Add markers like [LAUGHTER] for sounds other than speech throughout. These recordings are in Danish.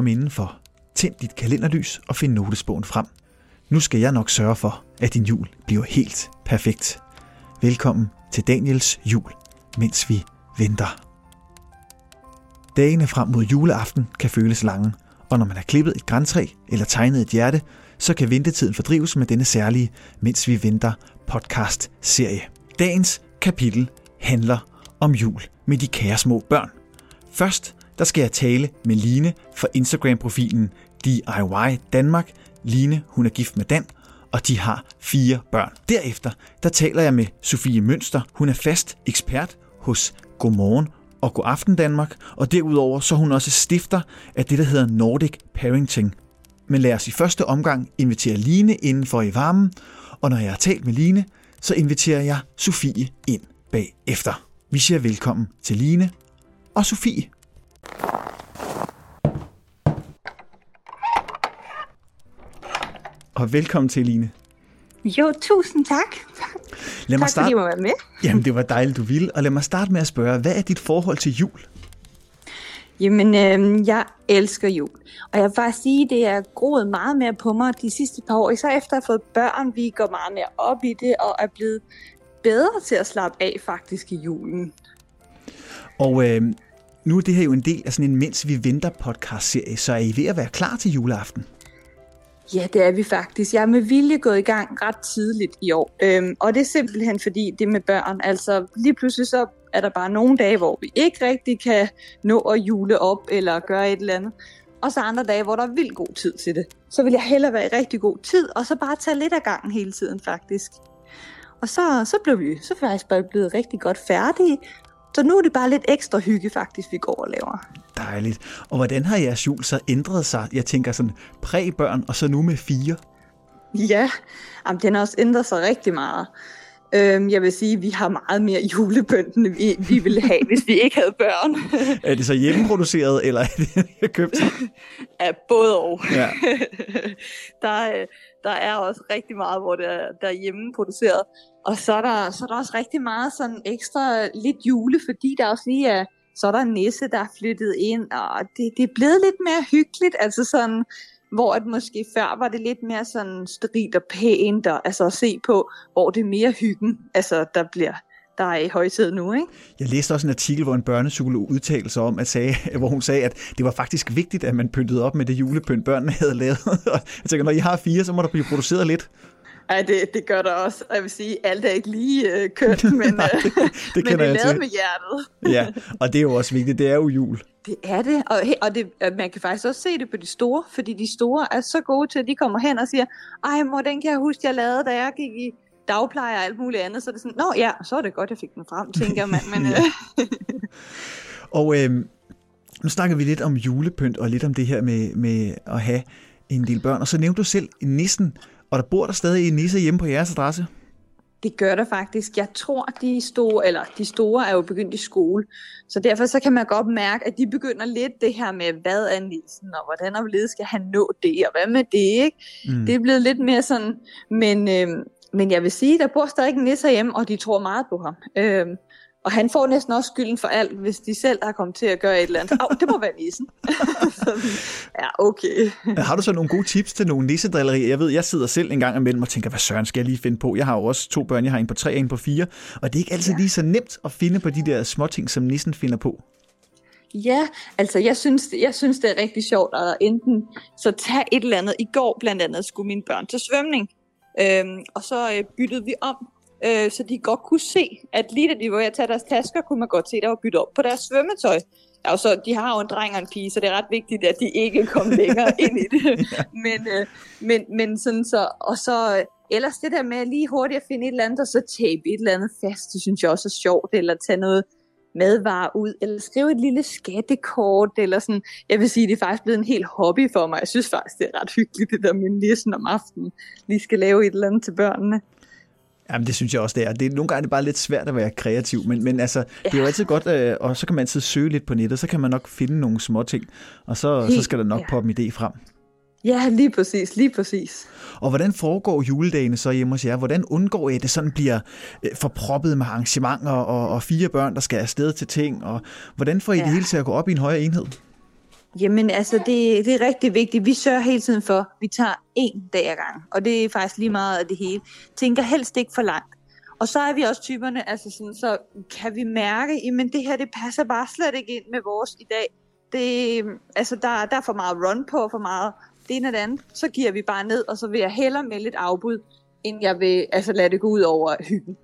Kom indenfor, tænd dit kalenderlys og find notesbogen frem. Nu skal jeg nok sørge for, at din jul bliver helt perfekt. Velkommen til Daniels jul, mens vi venter. Dagene frem mod juleaften kan føles lange, og når man har klippet et græntræ eller tegnet et hjerte, så kan ventetiden fordrives med denne særlige Mens vi venter podcast-serie. Dagens kapitel handler om jul med de kære små børn. Først der skal jeg tale med Line fra Instagram-profilen DIY Danmark. Line, hun er gift med Dan, og de har fire børn. Derefter der taler jeg med Sofie Mønster. Hun er fast ekspert hos Godmorgen og God Aften Danmark, og derudover så er hun også stifter af det, der hedder Nordic Parenting. Men lad os i første omgang invitere Line indenfor i varmen, og når jeg har talt med Line, så inviterer jeg Sofie ind bagefter. Vi siger velkommen til Line og Sofie. Og velkommen til, Line. Jo, tusind tak. Lad mig tak starte... fordi jeg må være med. Jamen, det var dejligt, du ville. Og lad mig starte med at spørge, hvad er dit forhold til jul? Jamen, øh, jeg elsker jul. Og jeg vil bare sige, det er groet meget mere på mig de sidste par år. Især efter at have fået børn, vi går meget mere op i det, og er blevet bedre til at slappe af faktisk i julen. Og øh, nu er det her jo en del af sådan en Mens vi venter podcast-serie, så er I ved at være klar til juleaften? Ja, det er vi faktisk. Jeg er med vilje gået i gang ret tidligt i år. Øhm, og det er simpelthen fordi, det med børn, altså lige pludselig så er der bare nogle dage, hvor vi ikke rigtig kan nå at jule op eller gøre et eller andet. Og så andre dage, hvor der er vildt god tid til det. Så vil jeg hellere være i rigtig god tid, og så bare tage lidt af gangen hele tiden faktisk. Og så, så blev vi så faktisk bare blevet rigtig godt færdige. Så nu er det bare lidt ekstra hygge faktisk, vi går og laver. Dejligt. Og hvordan har jeres jul så ændret sig? Jeg tænker sådan præ-børn, og så nu med fire. Ja, jamen, den har også ændret sig rigtig meget. Øhm, jeg vil sige, at vi har meget mere julebønt, end vi, vi ville have, hvis vi ikke havde børn. [LAUGHS] Er det så hjemmeproduceret, eller er det [LAUGHS] købt? Ja, både og. Ja. [LAUGHS] der, er- der er også rigtig meget, hvor det er, der er hjemmeproduceret. Og så er, der, så er der også rigtig meget sådan ekstra lidt jule, fordi der også lige er, så er der en nisse, der er flyttet ind, og det, det er blevet lidt mere hyggeligt, altså sådan, hvor at måske før var det lidt mere sådan sterilt og pænt, og, altså at se på, hvor det er mere hyggen, altså der bliver, der er i højtid nu, ikke? Jeg læste også en artikel, hvor en børnepsykolog udtalte sig om, at sagde, [LAUGHS] hvor hun sagde, at det var faktisk vigtigt, at man pyntede op med det julepynt, børnene havde lavet. [LAUGHS] Jeg tænker, når I har fire, så må der blive produceret lidt. Ja, det, det gør der også. Og Jeg vil sige, alt er ikke lige øh, kønt, [LAUGHS] men, Nej, øh, det, det men det er lavet med hjertet. [LAUGHS] Ja, og det er jo også vigtigt. Det er jo jul. Det er det, og, og det, øh, man kan faktisk også se det på de store, fordi de store er så gode til, at de kommer hen og siger, ej mor, den kan jeg huske, jeg lavede, da jeg gik i dagpleje og alt muligt andet. Så er det sådan, nå ja, så er det godt, jeg fik den frem, tænker man. Men, [LAUGHS] øh, Og øh, nu snakker vi lidt om julepynt, og lidt om det her med, med at have en del børn. Og så nævnte du selv nissen, og der bor der stadig en nisse hjemme på jeres adresse. Det gør der faktisk. Jeg tror, de store, eller de store er jo begyndt i skole. Så derfor så kan man godt mærke, at de begynder lidt det her med, hvad er nissen, og hvordan og hvorledes skal han nå det, og hvad med det, ikke? Mm. Det er blevet lidt mere sådan, men, øh, men jeg vil sige, der bor stadig en nisse hjemme, og de tror meget på ham. Øh, og han får næsten også skylden for alt, hvis de selv har kommet til at gøre et eller andet. Au, det må være nissen. [LAUGHS] Ja, okay. Har du så nogle gode tips til nogle nissedrillerier? Jeg ved, jeg sidder selv en gang imellem og tænker, hvad søren skal jeg lige finde på? Jeg har jo også to børn, jeg har en på tre og en på fire, og det er ikke altid Ja. lige så nemt at finde på de der små ting, som nissen finder på. Ja, altså jeg synes, jeg synes, det er rigtig sjovt at enten så tage et eller andet. I går blandt andet skulle mine børn til svømning, øhm, og så øh, byttede vi om, øh, så de godt kunne se, at lige da de var ved at tage deres tasker, kunne man godt se, at der var byttet op på deres svømmetøj. Ja, og så, de har jo en dreng og en pige, så det er ret vigtigt, at de ikke kom [LAUGHS] længere ind i det. Men, øh, men, men sådan så, og så øh, ellers det der med lige hurtigt at finde et eller andet, og så tape et eller andet fast, det synes jeg også er sjovt, eller tage noget madvarer ud, eller skrive et lille skattekort, eller sådan. Jeg vil sige, det er faktisk blevet en helt hobby for mig. Jeg synes faktisk, det er ret hyggeligt, det der med nissen om aftenen. Lige skal lave et eller andet til børnene. Jamen, det synes jeg også, det er. Det er nogle gange er det bare lidt svært at være kreativ, men, men altså, det er jo altid godt, øh, og så kan man altid søge lidt på nettet, så kan man nok finde nogle små ting, og så, så skal der nok ja. poppe en idé frem. Ja, lige præcis, lige præcis. Og hvordan foregår juledagene så hjemme hos jer? Hvordan undgår I, at det sådan bliver øh, forproppet med arrangementer og, og fire børn, der skal afsted til ting? Og hvordan får I ja. det hele til at gå op i en højere enhed? Jamen altså, det, det er rigtig vigtigt. Vi sørger hele tiden for, at vi tager én dag ad gang. Og det er faktisk lige meget af det hele. Tænker helst ikke for langt. Og så er vi også typerne, altså sådan, så kan vi mærke, at det her det passer bare slet ikke ind med vores i dag. Det, altså, der, der er for meget run på, for meget det ene og det andet. Så giver vi bare ned, og så vil jeg hellere melde et afbud, end jeg vil altså, lade det gå ud over hyggen.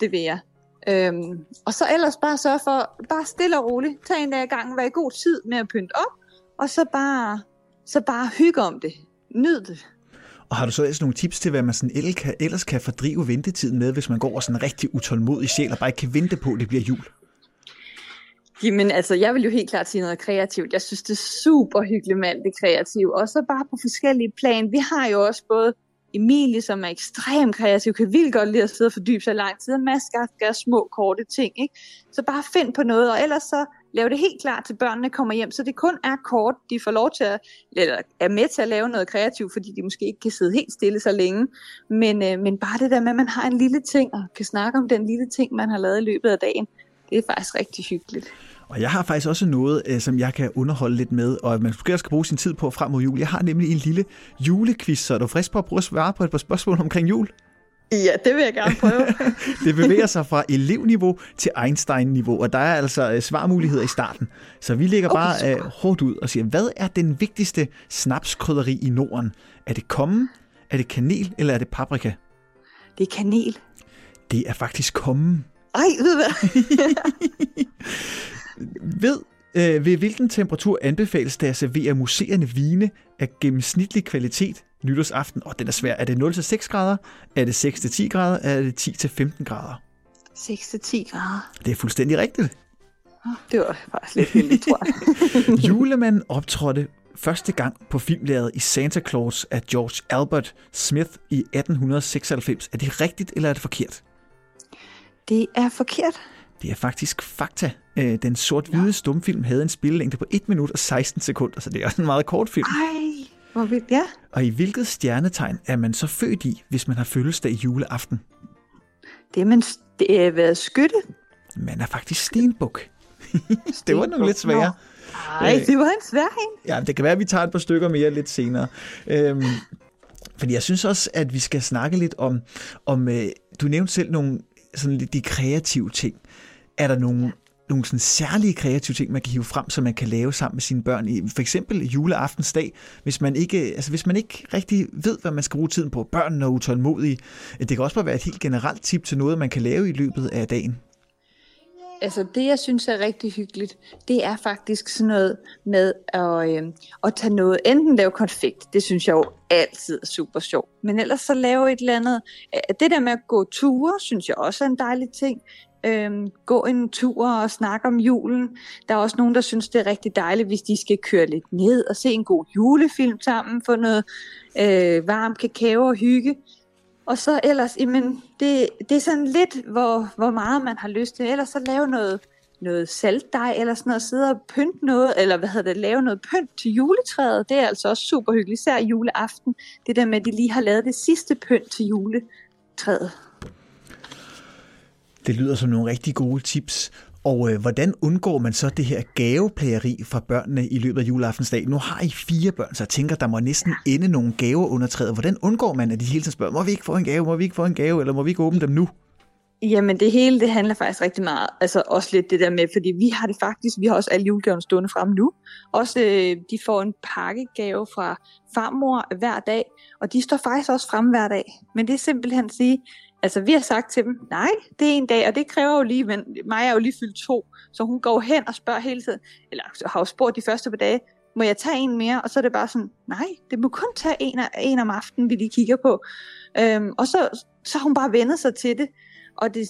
Det vil jeg. Øhm, og så ellers bare sørge for, bare stille og roligt, tag en dag i gangen, vær i god tid med at pynte op, og så bare, så bare hygge om det. Nyd det. Og har du så ellers nogle tips til, hvad man sådan ellers kan, ellers kan fordrive ventetiden med, hvis man går sådan en rigtig utålmodig sjæl og bare ikke kan vente på, at det bliver jul? Jamen altså, jeg vil jo helt klart sige noget kreativt. Jeg synes, det er super hyggeligt med alt det kreative. Og så bare på forskellige plan. Vi har jo også både Emilie, som er ekstremt kreativ, kan vildt godt lide at sidde og fordybe sig lang tid, og Mads skal små, korte ting. Ikke? Så bare find på noget, og ellers så lave det helt klart til børnene kommer hjem, så det kun er kort, de får lov til at, eller er med til at lave noget kreativt, fordi de måske ikke kan sidde helt stille så længe. Men, øh, men bare det der med, at man har en lille ting, og kan snakke om den lille ting, man har lavet i løbet af dagen, det er faktisk rigtig hyggeligt. Og jeg har faktisk også noget, øh, som jeg kan underholde lidt med, og man måske også skal bruge sin tid på frem mod jul. Jeg har nemlig en lille julequiz, så er du frisk på at prøve at svare på et par spørgsmål omkring jul? Ja, det vil jeg gerne prøve. [LAUGHS] det bevæger sig fra elevniveau til Einstein-niveau, og der er altså øh, svarmuligheder i starten. Så vi lægger bare uh, hårdt ud og siger, hvad er den vigtigste snapskrydderi i Norden? Er det kommen, er det kanel, eller er det paprika? Det er kanel. Det er faktisk kommen. Ej, ved hvad? [LAUGHS] ved, øh, ved hvilken temperatur anbefales det at servere museerne vine af gennemsnitlig kvalitet nytårsaften? Og den er svær. Er det 0-6 grader? Er det 6-10 grader? Er det 10-15 grader? 6-10 grader. Det er fuldstændig rigtigt. Det var faktisk lidt heldigt, tror jeg. [LAUGHS] Julemanden optrådte første gang på filmlæret i Santa Claus af George Albert Smith i 1896. Er det rigtigt, eller er det forkert? Det er forkert. Det er faktisk fakta. Øh, den sort-hvide stumfilm havde en spillelængde på 1 minut og 16 sekunder, så det er også en meget kort film. Ej, hvor vildt, ja. Og i hvilket stjernetegn er man så født i, hvis man har fødselsdag juleaften? Det er man det er været skytte. Man er faktisk stenbuk. [LAUGHS] det var nogle lidt svære. Nej, det var en svær en. Ja, det kan være, at vi tager et par stykker mere lidt senere. Øhm, fordi jeg synes også, at vi skal snakke lidt om, om øh, du nævnte selv nogle sådan lidt de kreative ting. Er der nogle, nogle sådan særlige kreative ting, man kan hive frem, som man kan lave sammen med sine børn i for eksempel juleaftensdag, hvis man ikke, altså hvis man ikke rigtig ved, hvad man skal bruge tiden på. Børnene er utålmodige. Det kan også bare være et helt generelt tip til noget, man kan lave i løbet af dagen. Altså det, jeg synes er rigtig hyggeligt, det er faktisk sådan noget med at, øh, at tage noget, enten lave konfekt, det synes jeg jo altid er super sjovt, men ellers så lave et eller andet. Øh, det der med at gå ture, synes jeg også er en dejlig ting øh, gå en tur og snakke om julen. Der er også nogen, der synes, det er rigtig dejligt, hvis de skal køre lidt ned og se en god julefilm sammen, få noget øh, varm kakao og hygge. Og så ellers, jamen, det, det er sådan lidt, hvor, hvor meget man har lyst til. Ellers så lave noget, noget saltdej eller sådan noget, sidde og pynte noget, eller hvad hedder det, lave noget pynt til juletræet. Det er altså også super hyggeligt, især juleaften. Det der med, at de lige har lavet det sidste pynt til juletræet. Det lyder som nogle rigtig gode tips. Og øh, hvordan undgår man så det her gaveplageri fra børnene i løbet af juleaftensdag? Nu har I fire børn, så jeg tænker, der må næsten ende nogle gaver under træet. Hvordan undgår man, at de hele tiden spørger, må vi ikke få en gave, må vi ikke få en gave, eller må vi ikke åbne dem nu? Jamen det hele, det handler faktisk rigtig meget, altså også lidt det der med, fordi vi har det faktisk, vi har også alle julegaverne stående frem nu. Også øh, de får en pakkegave fra farmor hver dag, og de står faktisk også frem hver dag. Men det er simpelthen at sige, Altså, vi har sagt til dem, nej, det er en dag, og det kræver jo lige, men mig er jo lige fyldt to, så hun går hen og spørger hele tiden, eller har jo spurgt de første par dage, må jeg tage en mere? Og så er det bare sådan, nej, det må kun tage en, af, en om aftenen, vi lige kigger på. Øhm, og så, så har hun bare vendet sig til det. Og det.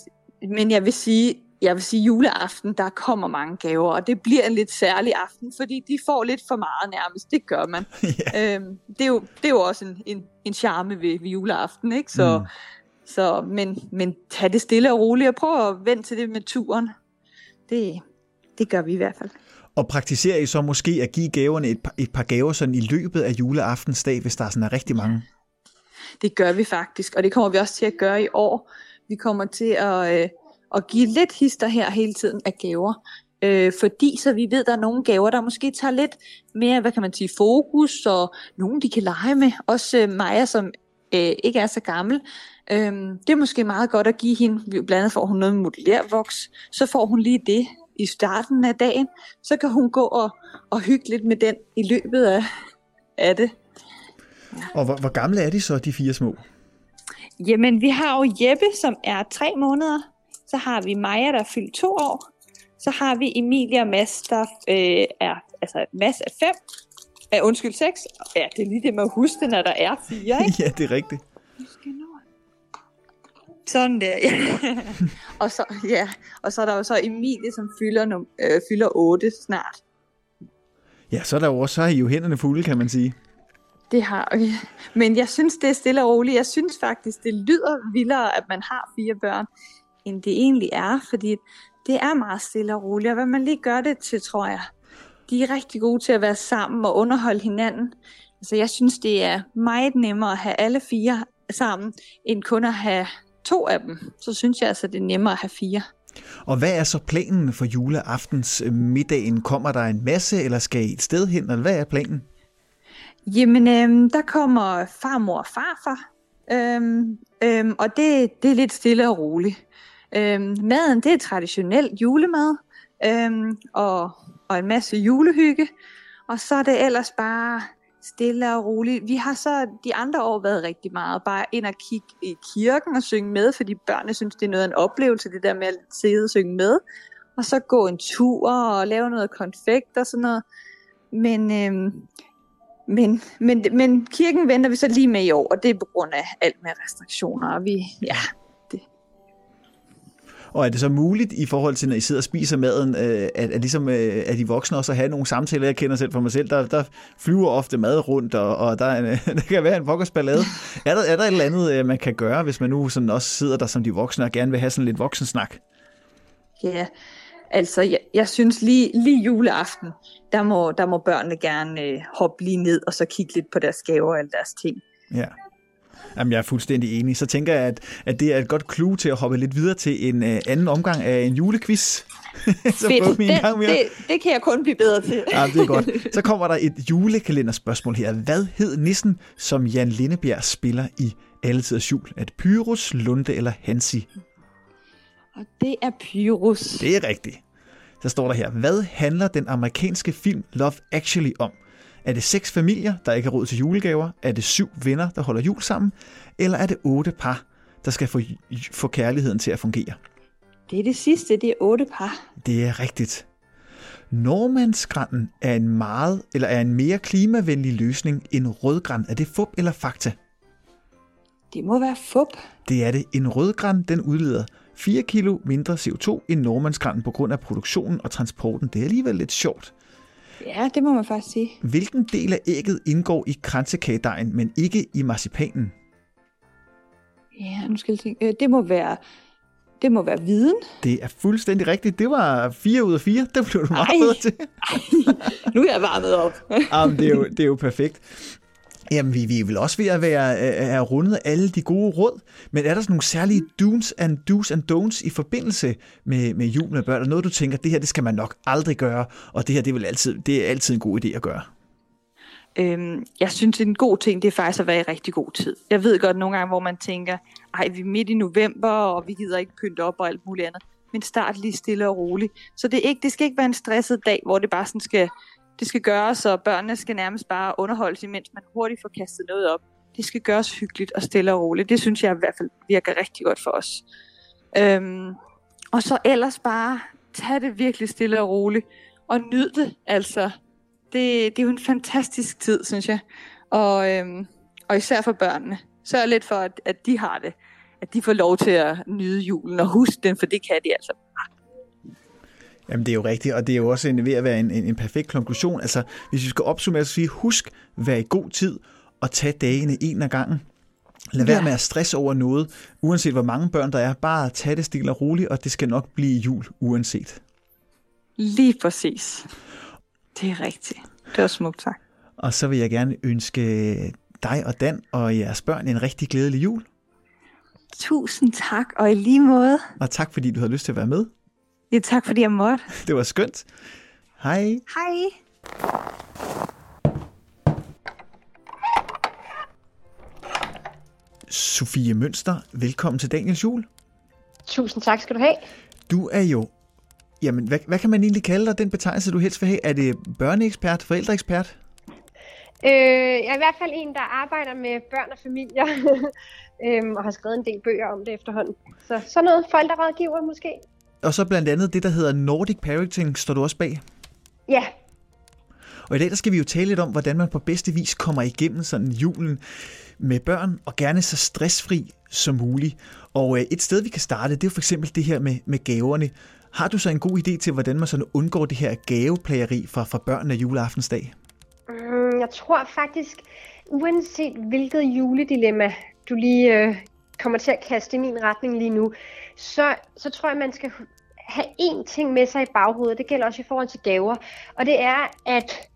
Men jeg vil sige, jeg vil sige juleaften, der kommer mange gaver, og det bliver en lidt særlig aften, fordi de får lidt for meget nærmest, det gør man. [LAUGHS] yeah. øhm, det, er jo, det er jo også en, en, en charme ved, ved juleaften, ikke? Så, mm. Så, men, men tag det stille og roligt og prøv at vente til det med turen. Det, det gør vi i hvert fald. Og praktiserer I så måske at give gaverne et par, et par gaver sådan i løbet af juleaftensdag, hvis der sådan er rigtig mange? Det gør vi faktisk, og det kommer vi også til at gøre i år. Vi kommer til at, øh, at give lidt hister her hele tiden af gaver. Øh, fordi så vi ved, der er nogle gaver, der måske tager lidt mere, hvad kan man sige, fokus, og nogen de kan lege med. Også øh, Maja, som øh, ikke er så gammel. Øh, det er måske meget godt at give hende, blandt andet får hun noget med modulærvoks, så får hun lige det i starten af dagen, så kan hun gå og, og hygge lidt med den i løbet af, af det. Ja. Og hvor, hvor gamle er de så, de fire små? Jamen, vi har jo Jeppe, som er tre måneder. Så har vi Maja, der er fyldt to år. Så har vi Emilia og Mads, der øh, er, altså Mads er fem. Uh, undskyld, seks. Ja, det er lige det med at huske når der er fire, [LAUGHS] ikke? ja, det er rigtigt. Sådan der, ja. [LAUGHS] [LAUGHS] og, så, ja. og så er der jo så Emilie, som fylder, øh, fylder 8 snart. Ja, så er der jo også, så er I jo hænderne fulde, kan man sige. Det har vi. Men jeg synes, det er stille og roligt. Jeg synes faktisk, det lyder vildere, at man har fire børn, end det egentlig er, fordi det er meget stille og roligt. Og hvad man lige gør det til, tror jeg, de er rigtig gode til at være sammen og underholde hinanden. Altså, jeg synes, det er meget nemmere at have alle fire sammen, end kun at have to af dem. Så synes jeg altså, det er nemmere at have fire. Og hvad er så planen for juleaftens øh, middagen? Kommer der en masse, eller skal I et sted hen, eller hvad er planen? Jamen, øhm, der kommer farmor og farfar, øhm, øhm, og det, det er lidt stille og roligt. Øhm, maden, det er traditionel julemad, øhm, og, og en masse julehygge, og så er det ellers bare stille og roligt. Vi har så de andre år været rigtig meget bare ind og kigge i kirken og synge med, fordi børnene synes, det er noget af en oplevelse, det der med at sidde og synge med. Og så gå en tur og lave noget konfekt og sådan noget. Men, øhm, men, men, men kirken venter vi så lige med i år, og det er på grund af alt med restriktioner. Og vi, ja, og er det så muligt i forhold til, når I sidder og spiser maden, øh, at, at, ligesom, øh, at de voksne også have nogle samtaler? Jeg kender selv for mig selv, der, der flyver ofte mad rundt, og, og der, er, [LAUGHS] der kan være en ballade. Er der, er der et eller andet, øh, man kan gøre, hvis man nu sådan også sidder der som de voksne og gerne vil have sådan lidt voksensnak? Ja, altså jeg, jeg synes lige, lige juleaften, der må, der må børnene gerne øh, hoppe lige ned og så kigge lidt på deres gaver alle deres ting. Ja. Jamen, jeg er fuldstændig enig. Så tænker jeg, at, at det er et godt clue til at hoppe lidt videre til en uh, anden omgang af en julequiz. [LAUGHS] så Fedt. Det, gang mere. Det, det kan jeg kun blive bedre til. ja, det er godt. Så kommer der et julekalenderspørgsmål her. Hvad hed nissen, som Jan Lindebjerg spiller i Alletiders Jul? Er det Pyrus, Lunde eller Hansi? Og det er Pyrus. Det er rigtigt. Så står der her, hvad handler den amerikanske film Love Actually om? Er det seks familier, der ikke har råd til julegaver? Er det syv venner, der holder jul sammen? Eller er det otte par, der skal få, få kærligheden til at fungere? Det er det sidste, det er otte par. Det er rigtigt. Normandsgrænden er en meget eller er en mere klimavenlig løsning end rødgræn. Er det fup eller fakta? Det må være fup. Det er det. En rødgræn, den udleder 4 kilo mindre CO2 end Normandsgrænden på grund af produktionen og transporten. Det er alligevel lidt sjovt. Ja, det må man faktisk sige. Hvilken del af ægget indgår i kransekagedejen, men ikke i marcipanen? Ja, nu skal jeg tænke. Øh, det må være det må være viden. Det er fuldstændig rigtigt. Det var 4 ud af 4. Det blev du meget ej, bedre til. ej, nu er jeg varmet op. Jamen, det, er jo, det er jo perfekt. Jamen, vi, vi er vel også ved at være øh, øh, er rundet alle de gode råd, men er der sådan nogle særlige do's and do's and don'ts i forbindelse med, med jul med børn? Er noget, du tænker, det her det skal man nok aldrig gøre, og det her det er, vel altid, det er altid en god idé at gøre? Øhm, jeg synes, en god ting, det er faktisk at være i rigtig god tid. Jeg ved godt nogle gange, hvor man tænker, ej, vi er midt i november, og vi gider ikke pynte op og alt muligt andet. Men start lige stille og roligt. Så det, er ikke, det skal ikke være en stresset dag, hvor det bare sådan skal det skal gøres, og børnene skal nærmest bare underholdes, imens man hurtigt får kastet noget op. Det skal gøres hyggeligt og stille og roligt. Det synes jeg i hvert fald virker rigtig godt for os. Øhm, og så ellers bare tage det virkelig stille og roligt, og nyd det. Altså, det, det er jo en fantastisk tid, synes jeg. Og, øhm, og især for børnene. Sørg lidt for, at, at de har det. At de får lov til at nyde julen og huske den, for det kan de altså Jamen det er jo rigtigt, og det er jo også en, ved at være en, en, en perfekt konklusion. Altså, hvis vi skal opsummere, så sige, husk, vær i god tid og tag dagene en af gangen. Lad være ja. med at stresse over noget, uanset hvor mange børn der er. Bare tag det stille og roligt, og det skal nok blive jul uanset. Lige præcis. Det er rigtigt. Det var smukt sagt. Og så vil jeg gerne ønske dig og Dan og jeres børn en rigtig glædelig jul. Tusind tak, og i lige måde. Og tak fordi du havde lyst til at være med. Ja, tak fordi jeg måtte. [LAUGHS] Det var skønt. Hej. Hej. Sofie Mønster, velkommen til Daniels Jul. Tusind tak skal du have. Du er jo, jamen hvad, hvad kan man egentlig kalde dig, den betegnelse du helst vil have? Er det børneekspert, forældreekspert? Øh, jeg er i hvert fald en, der arbejder med børn og familier, [LAUGHS] øhm, og har skrevet en del bøger om det efterhånden. Så sådan noget forældrerådgiver måske. Og så blandt andet det, der hedder Nordic Parenting, står du også bag. Ja, Og i dag der skal vi jo tale lidt om, hvordan man på bedste vis kommer igennem sådan julen med børn, og gerne så stressfri som muligt. Og øh, et sted, vi kan starte, det er for eksempel det her med, med gaverne. Har du så en god idé til, hvordan man sådan undgår det her gaveplageri fra, fra børnene juleaftensdag? mm, jeg tror faktisk, uanset hvilket juledilemma du lige øh, kommer til at kaste i min retning lige nu, så, så tror jeg, man skal have én ting med sig i baghovedet. Det gælder også i forhold til gaver. Og det er, at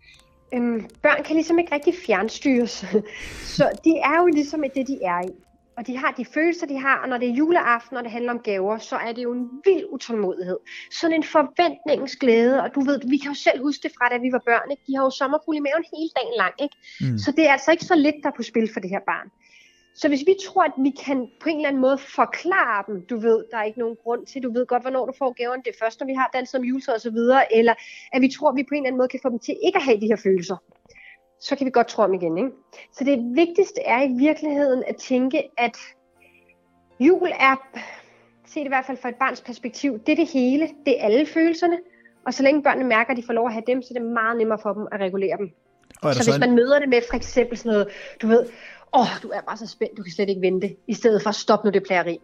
øhm, børn kan ligesom ikke rigtig fjernstyres. [LAUGHS] så de er jo ligesom det, de er i. Og de har de følelser, de har, og når det er juleaften, og det handler om gaver, så er det jo en vild utålmodighed. Sådan en forventningens glæde, og du ved, vi kan jo selv huske det fra, da vi var børn, ikke? de har jo sommerfugle i maven hele dagen lang, ikke? Mm. Så det er altså ikke så lidt, der er på spil for det her barn. Så hvis vi tror, at vi kan på en eller anden måde forklare dem, du ved, der er ikke nogen grund til, du ved godt, hvornår du får gaverne, det er først, når vi har danset om juletræ og så videre, eller at vi tror, at vi på en eller anden måde kan få dem til ikke at have de her følelser, så kan vi godt tro om igen. Ikke? Så det vigtigste er i virkeligheden at tænke, at jul er, se det i hvert fald fra et barns perspektiv, det er det hele, det er alle følelserne, og så længe børnene mærker, at de får lov at have dem, så er det meget nemmere for dem at regulere dem. Og er der Så hvis man møder det med for eksempel sådan noget, du ved, åh, oh, du er bare så spændt, du kan slet ikke vente, i stedet for at stoppe nu det plageri,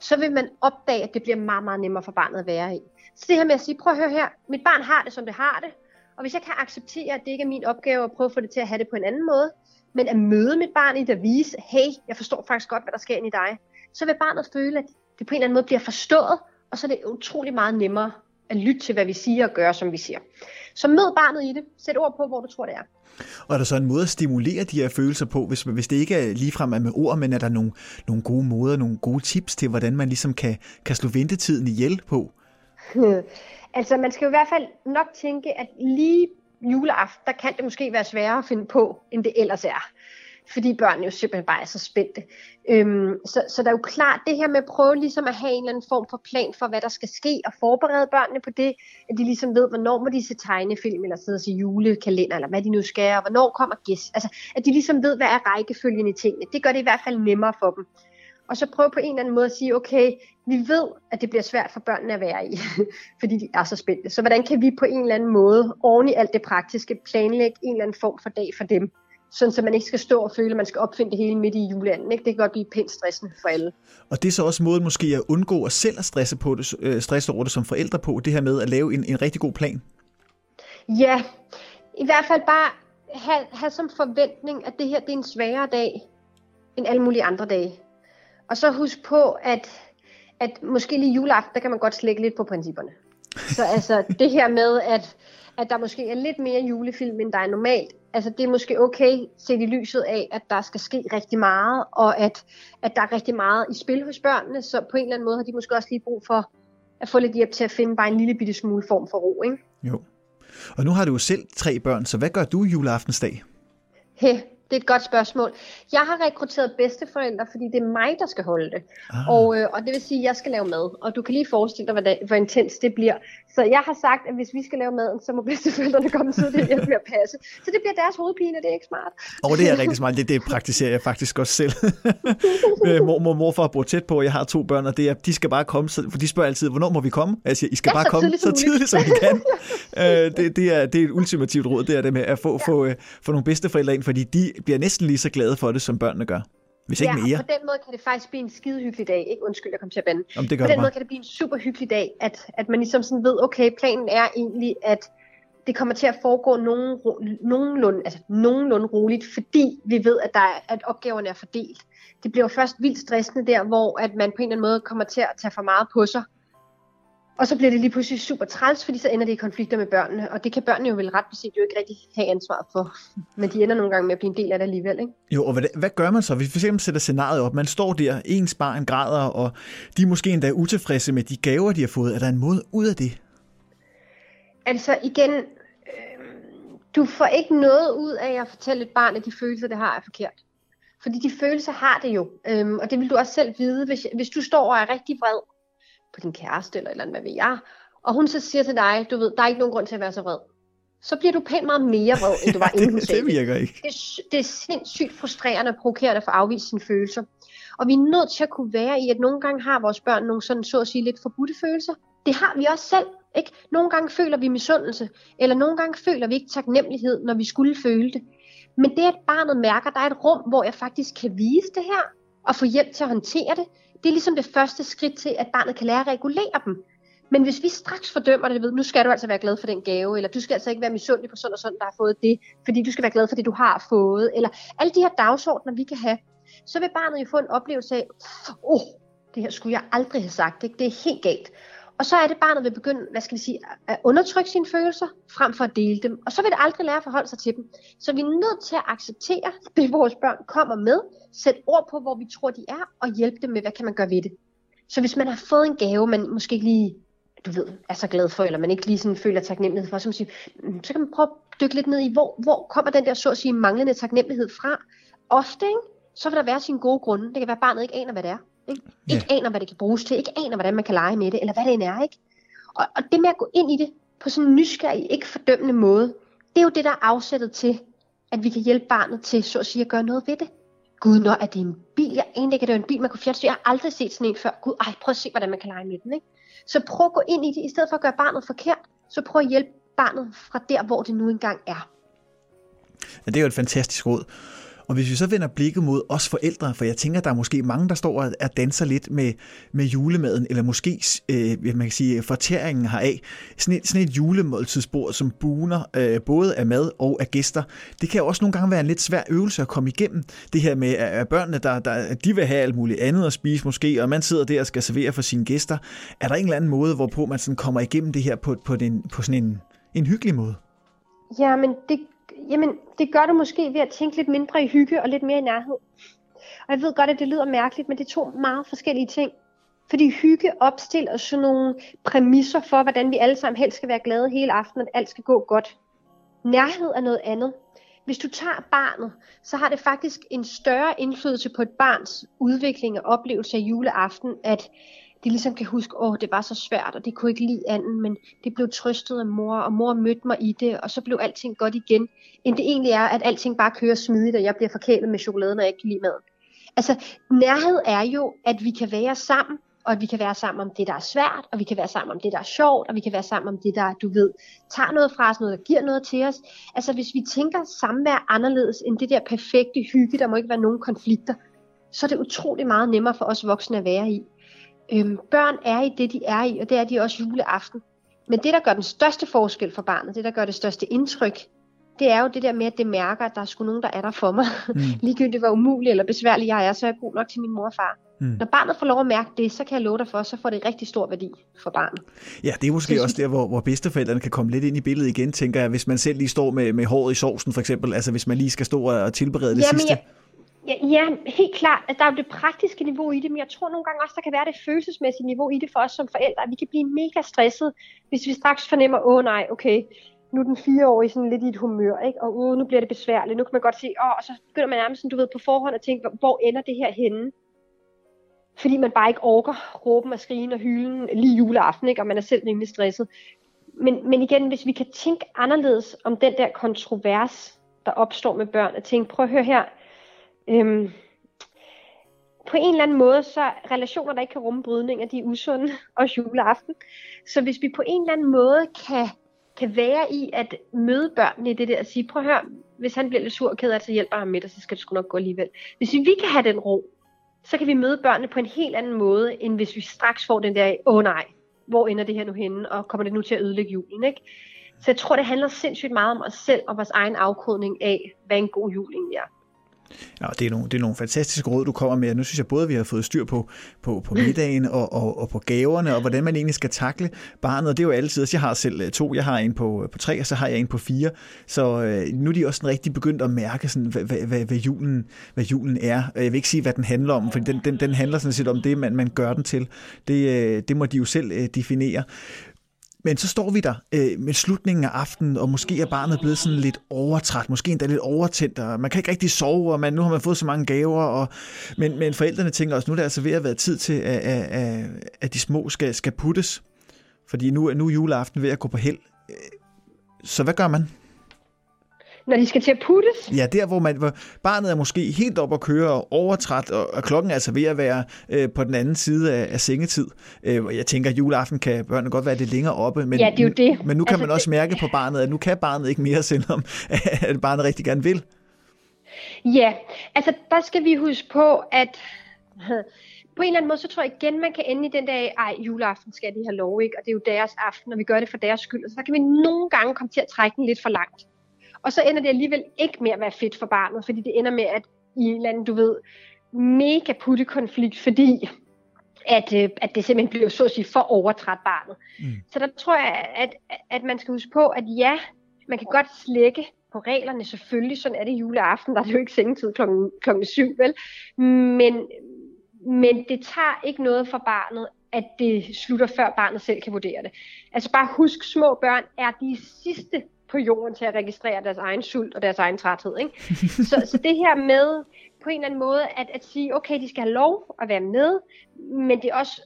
så vil man opdage, at det bliver meget, meget nemmere for barnet at være i. Så det her med at sige, prøv at høre her, mit barn har det, som det har det, og hvis jeg kan acceptere, at det ikke er min opgave at prøve at få det til at have det på en anden måde, men at møde mit barn i det at vise, hey, jeg forstår faktisk godt, hvad der sker inde i dig, så vil barnet føle, at det på en eller anden måde bliver forstået, og så er det utrolig meget nemmere at lytte til, hvad vi siger og gøre, som vi siger. Så mød barnet i det. Sæt ord på, hvor du tror, det er og er der så en måde at stimulere de her følelser på, hvis, hvis det ikke er ligefrem er med ord, men er der nogle, nogle gode måder, nogle gode tips til, hvordan man ligesom kan, kan slå ventetiden ihjel på? [LAUGHS] altså, man skal jo i hvert fald nok tænke, at lige juleaften, der kan det måske være sværere at finde på, end det ellers er. Fordi børnene jo simpelthen bare er så spændte. Øhm, så, så der er jo klart det her med at prøve ligesom at have en eller anden form for plan for, hvad der skal ske, og forberede børnene på det, at de ligesom ved, hvornår må de se tegnefilm, eller sidde og se julekalender, eller hvad de nu skal, og hvornår kommer gæst. Altså, at de ligesom ved, hvad er rækkefølgen i tingene. Det gør det i hvert fald nemmere for dem. Og så prøve på en eller anden måde at sige, okay, vi ved, at det bliver svært for børnene at være i, [LAUGHS] fordi de er så spændte. Så hvordan kan vi på en eller anden måde, oven i alt det praktiske, planlægge en eller anden form for dag for dem? Sådan, så man ikke skal stå og føle, at man skal opfinde det hele midt i juleanden. Ikke? Det kan godt blive pænt stressende for alle. Og det er så også måden måske at undgå at selv at stresse, på det, øh, stresse over det som forældre på, det her med at lave en, en rigtig god plan. Ja, i hvert fald bare have, have som forventning, at det her det er en sværere dag end alle mulige andre dage. Og så husk på, at, at måske lige juleaften, der kan man godt slække lidt på principperne. Så altså det her med, at, at der måske er lidt mere julefilm, end der er normalt, altså det er måske okay set i lyset af, at der skal ske rigtig meget, og at, at der er rigtig meget i spil hos børnene, så på en eller anden måde har de måske også lige brug for at få lidt hjælp til at finde bare en lille bitte smule form for ro, ikke? Jo. Og nu har du jo selv tre børn, så hvad gør du juleaftensdag? He, det er et godt spørgsmål. Jeg har rekrutteret bedsteforældre, fordi det er mig, der skal holde det. Ah. Og, øh, og det vil sige, at jeg skal lave mad. Og du kan lige forestille dig, hvor, det, hvor intens det bliver. Så jeg har sagt, at hvis vi skal lave maden, så må bedsteforældrene komme tidligt hjælpe med at passe. Så det bliver deres hovedpine, det er ikke smart. Og det er rigtig smart. Det, det praktiserer jeg faktisk også selv. [LAUGHS] Øh, mor, mor, morfar bor tæt på, jeg har to børn, og det er, de skal bare komme, så, for de spørger altid, hvornår må vi komme? Jeg siger, I skal Ja, bare så komme tidligt så tidligt, som I kan. [LAUGHS] øh, det, det, er, det er et ultimativt råd, det er det med at få, ja. få, øh, få nogle bedsteforældre ind, fordi de bliver næsten lige så glade for det, som børnene gør. Hvis ikke ja, mere. og på den måde kan det faktisk blive en skide hyggelig dag. Ikke undskyld, jeg kom til at bande. Om det gør På den bare. måde kan det blive en super hyggelig dag, at, at man ligesom sådan ved, okay, planen er egentlig, at det kommer til at foregå nogen, nogenlunde, altså nogenlunde roligt, fordi vi ved, at, der er, at opgaverne er fordelt. Det bliver først vildt stressende der, hvor at man på en eller anden måde kommer til at tage for meget på sig. Og så bliver det lige pludselig super træls, fordi så ender det i konflikter med børnene, og det kan børnene jo vel ret beset jo ikke rigtig have ansvar for. Men de ender nogle gange med at blive en del af det alligevel, ikke? Jo, og hvad, hvad gør man så, hvis vi for eksempel sætter scenariet op? Man står der, ens barn græder, og de er måske endda utilfredse med de gaver, de har fået. Er der en måde ud af det? Altså igen, øh, du får ikke noget ud af at fortælle et barn, at de følelser, det har, er forkert. Fordi de følelser har det jo, øhm, og det vil du også selv vide, hvis, hvis du står og er rigtig vred på din kæreste eller eller andet, hvad ved jeg, og hun så siger til dig, du ved, der er ikke nogen grund til at være så vred, så bliver du pænt meget mere vred, end du var [LAUGHS] inden hun sagde det. virker ikke. Det, det er sindssygt frustrerende og provokerende for at afvise sine følelser. Og vi er nødt til at kunne være i, at nogle gange har vores børn nogle sådan, så at sige, lidt forbudte følelser. Det har vi også selv. Ikke? Nogle gange føler vi misundelse, eller nogle gange føler vi ikke taknemmelighed, når vi skulle føle det. Men det, at barnet mærker, at der er et rum, hvor jeg faktisk kan vise det her, og få hjælp til at håndtere det, det er ligesom det første skridt til, at barnet kan lære at regulere dem. Men hvis vi straks fordømmer det, ved, nu skal du altså være glad for den gave, eller du skal altså ikke være misundelig på sådan og sådan, der har fået det, fordi du skal være glad for det, du har fået, eller alle de her dagsordner, vi kan have, så vil barnet jo få en oplevelse af, åh, oh, det her skulle jeg aldrig have sagt, ikke? det er helt galt. Og så er det barnet vil begynde, hvad skal vi sige, at undertrykke sine følelser, frem for at dele dem. Og så vil det aldrig lære at forholde sig til dem. Så vi er nødt til at acceptere [LAUGHS] det, vores børn kommer med, sætte ord på, hvor vi tror, de er, og hjælpe dem med, hvad kan man gøre ved det. Så hvis man har fået en gave, man måske ikke lige du ved, er så glad for, eller man ikke lige sådan føler taknemmelighed for, så, man siger, mm, så kan man prøve at dykke lidt ned i, hvor, hvor kommer den der, så at sige, manglende taknemmelighed fra. Ofte, ikke? så vil der være sine gode grunde. Det kan være, at barnet ikke aner, hvad det er. Ikke, ja. ikke aner, hvad det kan bruges til, ikke aner, hvordan man kan lege med det, eller hvad det end er. Ikke? Og, og det med at gå ind i det på sådan en nysgerrig, ikke fordømmende måde, det er jo det, der er afsættet til, at vi kan hjælpe barnet til, så at sige, at gøre noget ved det. Gud, når er det en bil? Jeg egentlig ikke, at det er en bil, man kunne fjerne. Jeg har aldrig set sådan en før. Gud, ej, prøv at se, hvordan man kan lege med den. Ikke? Så prøv at gå ind i det, i stedet for at gøre barnet forkert, så prøv at hjælpe barnet fra der, hvor det nu engang er. Ja, det er jo et fantastisk råd. Og hvis vi så vender blikket mod os forældre, for jeg tænker, der er måske mange, der står og danser lidt med, med julemaden, eller måske, øh, man kan sige, fortæringen heraf. Sådan et, sådan et julemåltidsbord, som buner øh, både af mad og af gæster. Det kan også nogle gange være en lidt svær øvelse at komme igennem. Det her med, at børnene, der, der, de vil have alt muligt andet at spise måske, og man sidder der og skal servere for sine gæster. Er der en eller anden måde, hvorpå man sådan kommer igennem det her på, på, den, på sådan en, en hyggelig måde? Ja, men det Jamen, det gør du måske ved at tænke lidt mindre i hygge og lidt mere i nærhed. Og jeg ved godt, at det lyder mærkeligt, men det er to meget forskellige ting. Fordi hygge opstiller sådan nogle præmisser for, hvordan vi alle sammen helst skal være glade hele aftenen, at alt skal gå godt. Nærhed er noget andet. Hvis du tager barnet, så har det faktisk en større indflydelse på et barns udvikling og oplevelse af juleaften, at de ligesom kan huske, åh, det var så svært, og det kunne ikke lide anden, men det blev trøstet af mor, og mor mødte mig i det, og så blev alting godt igen, end det egentlig er, at alting bare kører smidigt, og jeg bliver forkælet med chokoladen, og jeg ikke kan lide maden. Altså, nærhed er jo, at vi kan være sammen, og at vi kan være sammen om det, der er svært, og vi kan være sammen om det, der er sjovt, og vi kan være sammen om det, der, du ved, tager noget fra os, noget, der giver noget til os. Altså, hvis vi tænker samvær anderledes end det der perfekte hygge, der må ikke være nogen konflikter, så er det utrolig meget nemmere for os voksne at være i. Øhm, børn er i det, de er i, og det er de også juleaften. Men det, der gør den største forskel for barnet, det, der gør det største indtryk, det er jo det der med, at det mærker, at der er sgu nogen, der er der for mig. Mm. [LAUGHS] Ligegyldigt hvor umuligt eller besværligt jeg er, så er jeg god nok til min mor og far. Mm. Når barnet får lov at mærke det, så kan jeg love dig for, så får det rigtig stor værdi for barnet. Ja, det er måske det, også der, hvor, hvor bedsteforældrene kan komme lidt ind i billedet igen, tænker jeg, hvis man selv lige står med, med håret i sovsen for eksempel, altså hvis man lige skal stå og tilberede det Jamen, sidste. Jeg, Ja, ja, helt klart. Altså, der er jo det praktiske niveau i det, men jeg tror nogle gange også, der kan være det følelsesmæssige niveau i det for os som forældre. Vi kan blive mega stresset, hvis vi straks fornemmer, åh oh, nej, okay, nu er den fireårige sådan lidt i et humør, ikke? og uh, nu bliver det besværligt. Nu kan man godt se, åh, oh, og så begynder man nærmest sådan, du ved, på forhånd at tænke, hvor ender det her henne? Fordi man bare ikke orker råben og skrigen og hylden lige juleaften, ikke? og man er selv rimelig stresset. Men, men igen, hvis vi kan tænke anderledes om den der kontrovers, der opstår med børn, at tænke, prøv at høre her, Øhm, på en eller anden måde, så relationer, der ikke kan rumme brydninger, de er usunde, [LAUGHS] og juleaften. Så hvis vi på en eller anden måde kan, kan være i at møde børnene i det der, og sige, prøv at høre, hvis han bliver lidt sur og ked af så hjælper ham med dig, så skal det sgu nok gå alligevel. Hvis vi kan have den ro, så kan vi møde børnene på en helt anden måde, end hvis vi straks får den der, åh oh, nej, hvor ender det her nu henne, og kommer det nu til at ødelægge julen, ikke? Så jeg tror, det handler sindssygt meget om os selv og vores egen afkodning af, hvad en god jul egentlig er. Ja, det er, nogle, det er nogle fantastiske råd, du kommer med. Nu synes jeg både, at vi har fået styr på, på, på middagen og, og, og på gaverne, og hvordan man egentlig skal takle barnet. Og det er jo altid, jeg har selv øh, to, jeg har en på, på tre, og så har jeg en på fire. Så øh, nu er de også rigtig begyndt at mærke, sådan, hvad, hvad, hvad, hvad, julen, hvad julen er. Jeg vil ikke sige, hvad den handler om, for den, den, den handler sådan set om det, man, man gør den til. Det, øh, det må de jo selv øh, definere. Men så står vi der øh, med slutningen af aftenen, og måske er barnet blevet sådan lidt overtræt, måske endda lidt overtændt, og man kan ikke rigtig sove, og man, nu har man fået så mange gaver, og, men, men forældrene tænker også, nu er det altså ved at være tid til, at, at, at de små skal, skal puttes, fordi nu, nu er juleaften ved at gå på held. Øh, så hvad gør man? Når de skal til at puttes? Ja, der hvor, man, hvor barnet er måske helt op at køre og overtræt, og, og klokken er altså ved at være øh, på den anden side af, af sengetid. Øh, jeg tænker, at juleaften kan børnene godt være lidt længere oppe, men, ja, det er jo det. men nu kan altså, man også mærke på barnet, at nu kan barnet ikke mere, [LAUGHS] selvom at barnet rigtig gerne vil. Ja, altså der skal vi huske på, at på en eller anden måde, så tror jeg igen, man kan ende i den dag, ej, juleaften skal de have lov, ikke? Og det er jo deres aften, og vi gør det for deres skyld. Og så kan vi nogle gange komme til at trække den lidt for langt. Og så ender det alligevel ikke med at være fedt for barnet, fordi det ender med, at i en eller anden, du ved, mega puttekonflikt, fordi at, øh, at det simpelthen bliver så at sige for overtræt barnet. Mm. Så der tror jeg, at, at man skal huske på, at ja, man kan godt slække på reglerne, selvfølgelig, sådan er det juleaften, der er det jo ikke sengetid klokken, klokken syv, vel? Men, men det tager ikke noget for barnet, at det slutter før barnet selv kan vurdere det. Altså bare husk, små børn er de sidste på jorden til at registrere deres egen sult og deres egen træthed. Ikke? [LAUGHS] så, så det her med på en eller anden måde at, at sige, okay, de skal have lov at være med, men det er også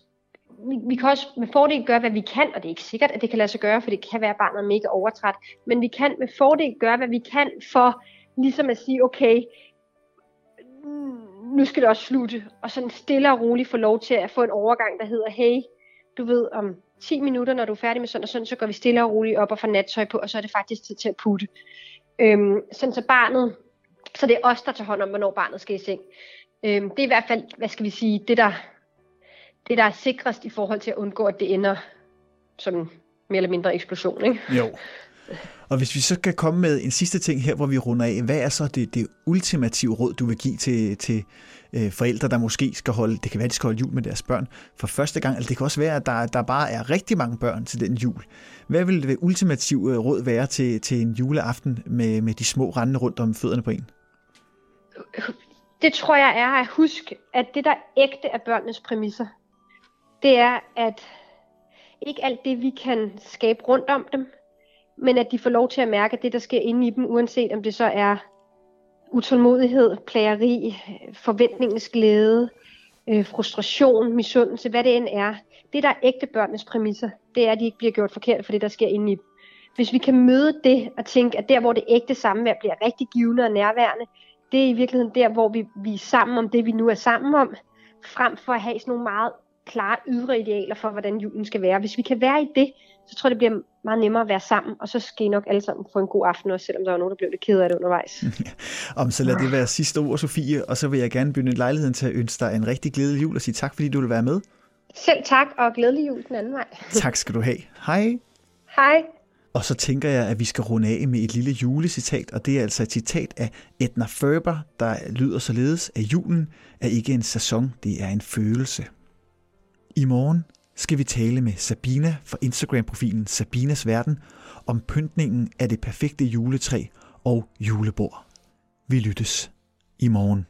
vi, vi kan også med fordel gøre, hvad vi kan, og det er ikke sikkert, at det kan lade sig gøre, for det kan være, at barnet er mega overtræt, men vi kan med fordel gøre, hvad vi kan for ligesom at sige, okay, nu skal det også slutte, og sådan stille og roligt få lov til at få en overgang, der hedder, hey, du ved, om 10 minutter, når du er færdig med sådan og sådan, så går vi stille og roligt op og får nattøj på, og så er det faktisk tid til at putte. Øhm, sådan så barnet, så det er os, der tager hånd om, hvornår barnet skal i seng. Øhm, det er i hvert fald, hvad skal vi sige, det der, det der er sikrest i forhold til at undgå, at det ender som mere eller mindre eksplosion, ikke? Jo. Og hvis vi så kan komme med en sidste ting her, hvor vi runder af, hvad er så det, det ultimative råd, du vil give til, til øh, forældre, der måske skal holde, det kan være, de skal holde jul med deres børn for første gang, eller det kan også være, at der, der bare er rigtig mange børn til den jul. Hvad vil det ultimative øh, råd være til, til en juleaften med, med de små rendende rundt om fødderne på en? Det tror jeg er at huske, at det der ægte er børnenes præmisser, det er, at ikke alt det, vi kan skabe rundt om dem, men at de får lov til at mærke det, der sker inde i dem, uanset om det så er utålmodighed, plageri, forventningens glæde, øh, frustration, misundelse, hvad det end er. Det, der er ægte børnenes præmisser, det er, at de ikke bliver gjort forkert for det, der sker inde i dem. Hvis vi kan møde det og tænke, at der, hvor det ægte samvær bliver rigtig givende og nærværende, det er i virkeligheden der, hvor vi, vi er sammen om det, vi nu er sammen om, frem for at have sådan nogle meget klare ydre idealer for, hvordan julen skal være. Hvis vi kan være i det, så tror jeg, det bliver meget nemmere at være sammen, og så skal I nok alle sammen få en god aften, også selvom der var nogen, der blev lidt ked af det undervejs. [LAUGHS] Om så lad det være sidste ord, Sofie, og så vil jeg gerne begynde lejligheden til at ønske dig en rigtig glædelig jul og sige tak, fordi du vil være med. Selv tak, og glædelig jul den anden vej. [LAUGHS] tak skal du have. Hej. Hej. Og så tænker jeg, at vi skal runde af med et lille julecitat, og det er altså et citat af Edna Ferber, der lyder således, at julen er ikke en sæson, det er en følelse. I morgen skal vi tale med Sabina fra Instagram-profilen Sabinas Verden om pyntningen af det perfekte juletræ og julebord. Vi lyttes i morgen.